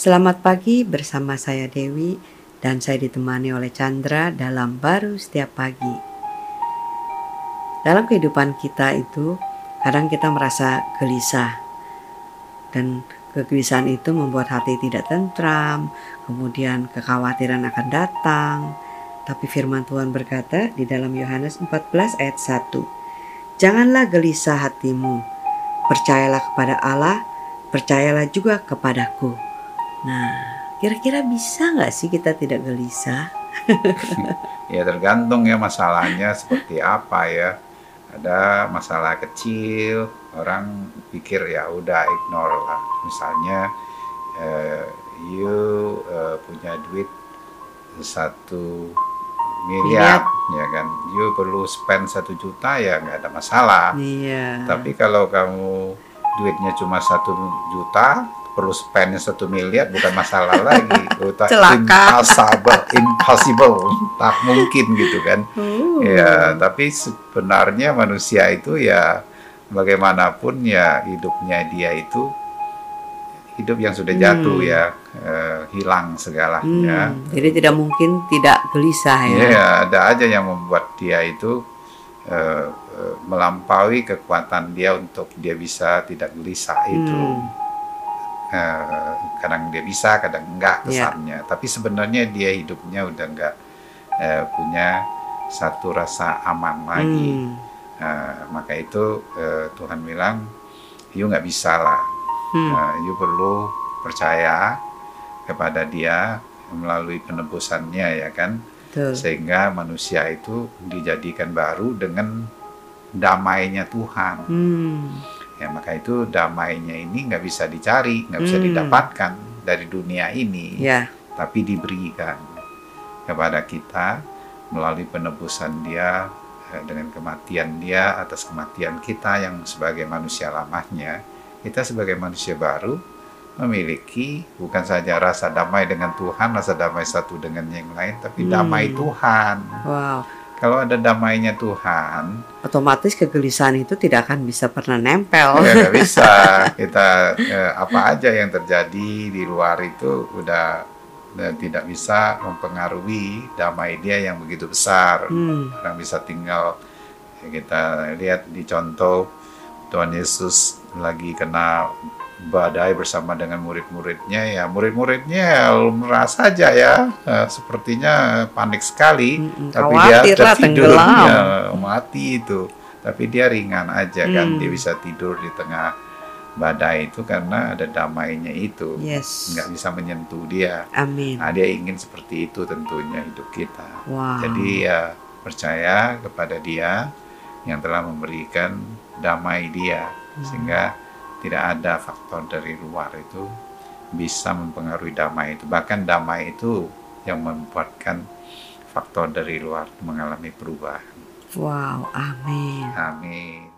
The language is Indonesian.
Selamat pagi bersama saya Dewi dan saya ditemani oleh Chandra dalam baru setiap pagi. Dalam kehidupan kita itu kadang kita merasa gelisah dan kegelisahan itu membuat hati tidak tentram, kemudian kekhawatiran akan datang. Tapi firman Tuhan berkata di dalam Yohanes 14 ayat 1, Janganlah gelisah hatimu, percayalah kepada Allah, percayalah juga kepadaku. Nah, kira-kira bisa nggak sih kita tidak gelisah? ya tergantung ya masalahnya seperti apa ya. Ada masalah kecil, orang pikir ya udah ignore lah. Misalnya, uh, you uh, punya duit satu miliar, ya kan? You perlu spend satu juta ya nggak ada masalah. Iya. Tapi kalau kamu duitnya cuma satu juta, perlu spendnya satu miliar bukan masalah lagi. Udah impossible, impossible, tak mungkin gitu kan. Uh. Ya, tapi sebenarnya manusia itu ya bagaimanapun ya hidupnya dia itu hidup yang sudah jatuh hmm. ya uh, hilang segalanya. Hmm. Jadi tidak mungkin tidak gelisah ya. Ya, ada aja yang membuat dia itu uh, melampaui kekuatan dia untuk dia bisa tidak gelisah itu. Hmm uh, kadang dia bisa kadang enggak iya. kesannya yeah. tapi sebenarnya dia hidupnya udah enggak uh, punya satu rasa aman lagi hmm. uh, maka itu uh, Tuhan bilang you nggak bisa lah hmm. uh, you perlu percaya kepada dia melalui penebusannya ya kan Betul. sehingga manusia itu dijadikan baru dengan damainya Tuhan hmm ya maka itu damainya ini nggak bisa dicari nggak bisa hmm. didapatkan dari dunia ini ya. tapi diberikan kepada kita melalui penebusan dia eh, dengan kematian dia atas kematian kita yang sebagai manusia lamanya kita sebagai manusia baru memiliki bukan saja rasa damai dengan Tuhan rasa damai satu dengan yang lain tapi hmm. damai Tuhan wow kalau ada damainya Tuhan, otomatis kegelisahan itu tidak akan bisa pernah nempel. Ya nggak bisa. Kita eh, apa aja yang terjadi di luar itu udah, udah tidak bisa mempengaruhi damai dia yang begitu besar. Hmm. Orang bisa tinggal ya kita lihat di contoh Tuhan Yesus lagi kena badai bersama dengan murid-muridnya ya murid-muridnya merasa saja ya uh, sepertinya panik sekali hmm, tapi dia tertidur ya, mati itu tapi dia ringan aja kan. hmm. kan dia bisa tidur di tengah badai itu karena ada damainya itu yes. nggak bisa menyentuh dia amin nah dia ingin seperti itu tentunya hidup kita wow. jadi ya percaya kepada dia yang telah memberikan damai dia hmm. sehingga tidak ada faktor dari luar itu bisa mempengaruhi damai itu. Bahkan damai itu yang membuatkan faktor dari luar mengalami perubahan. Wow, amin. Amin.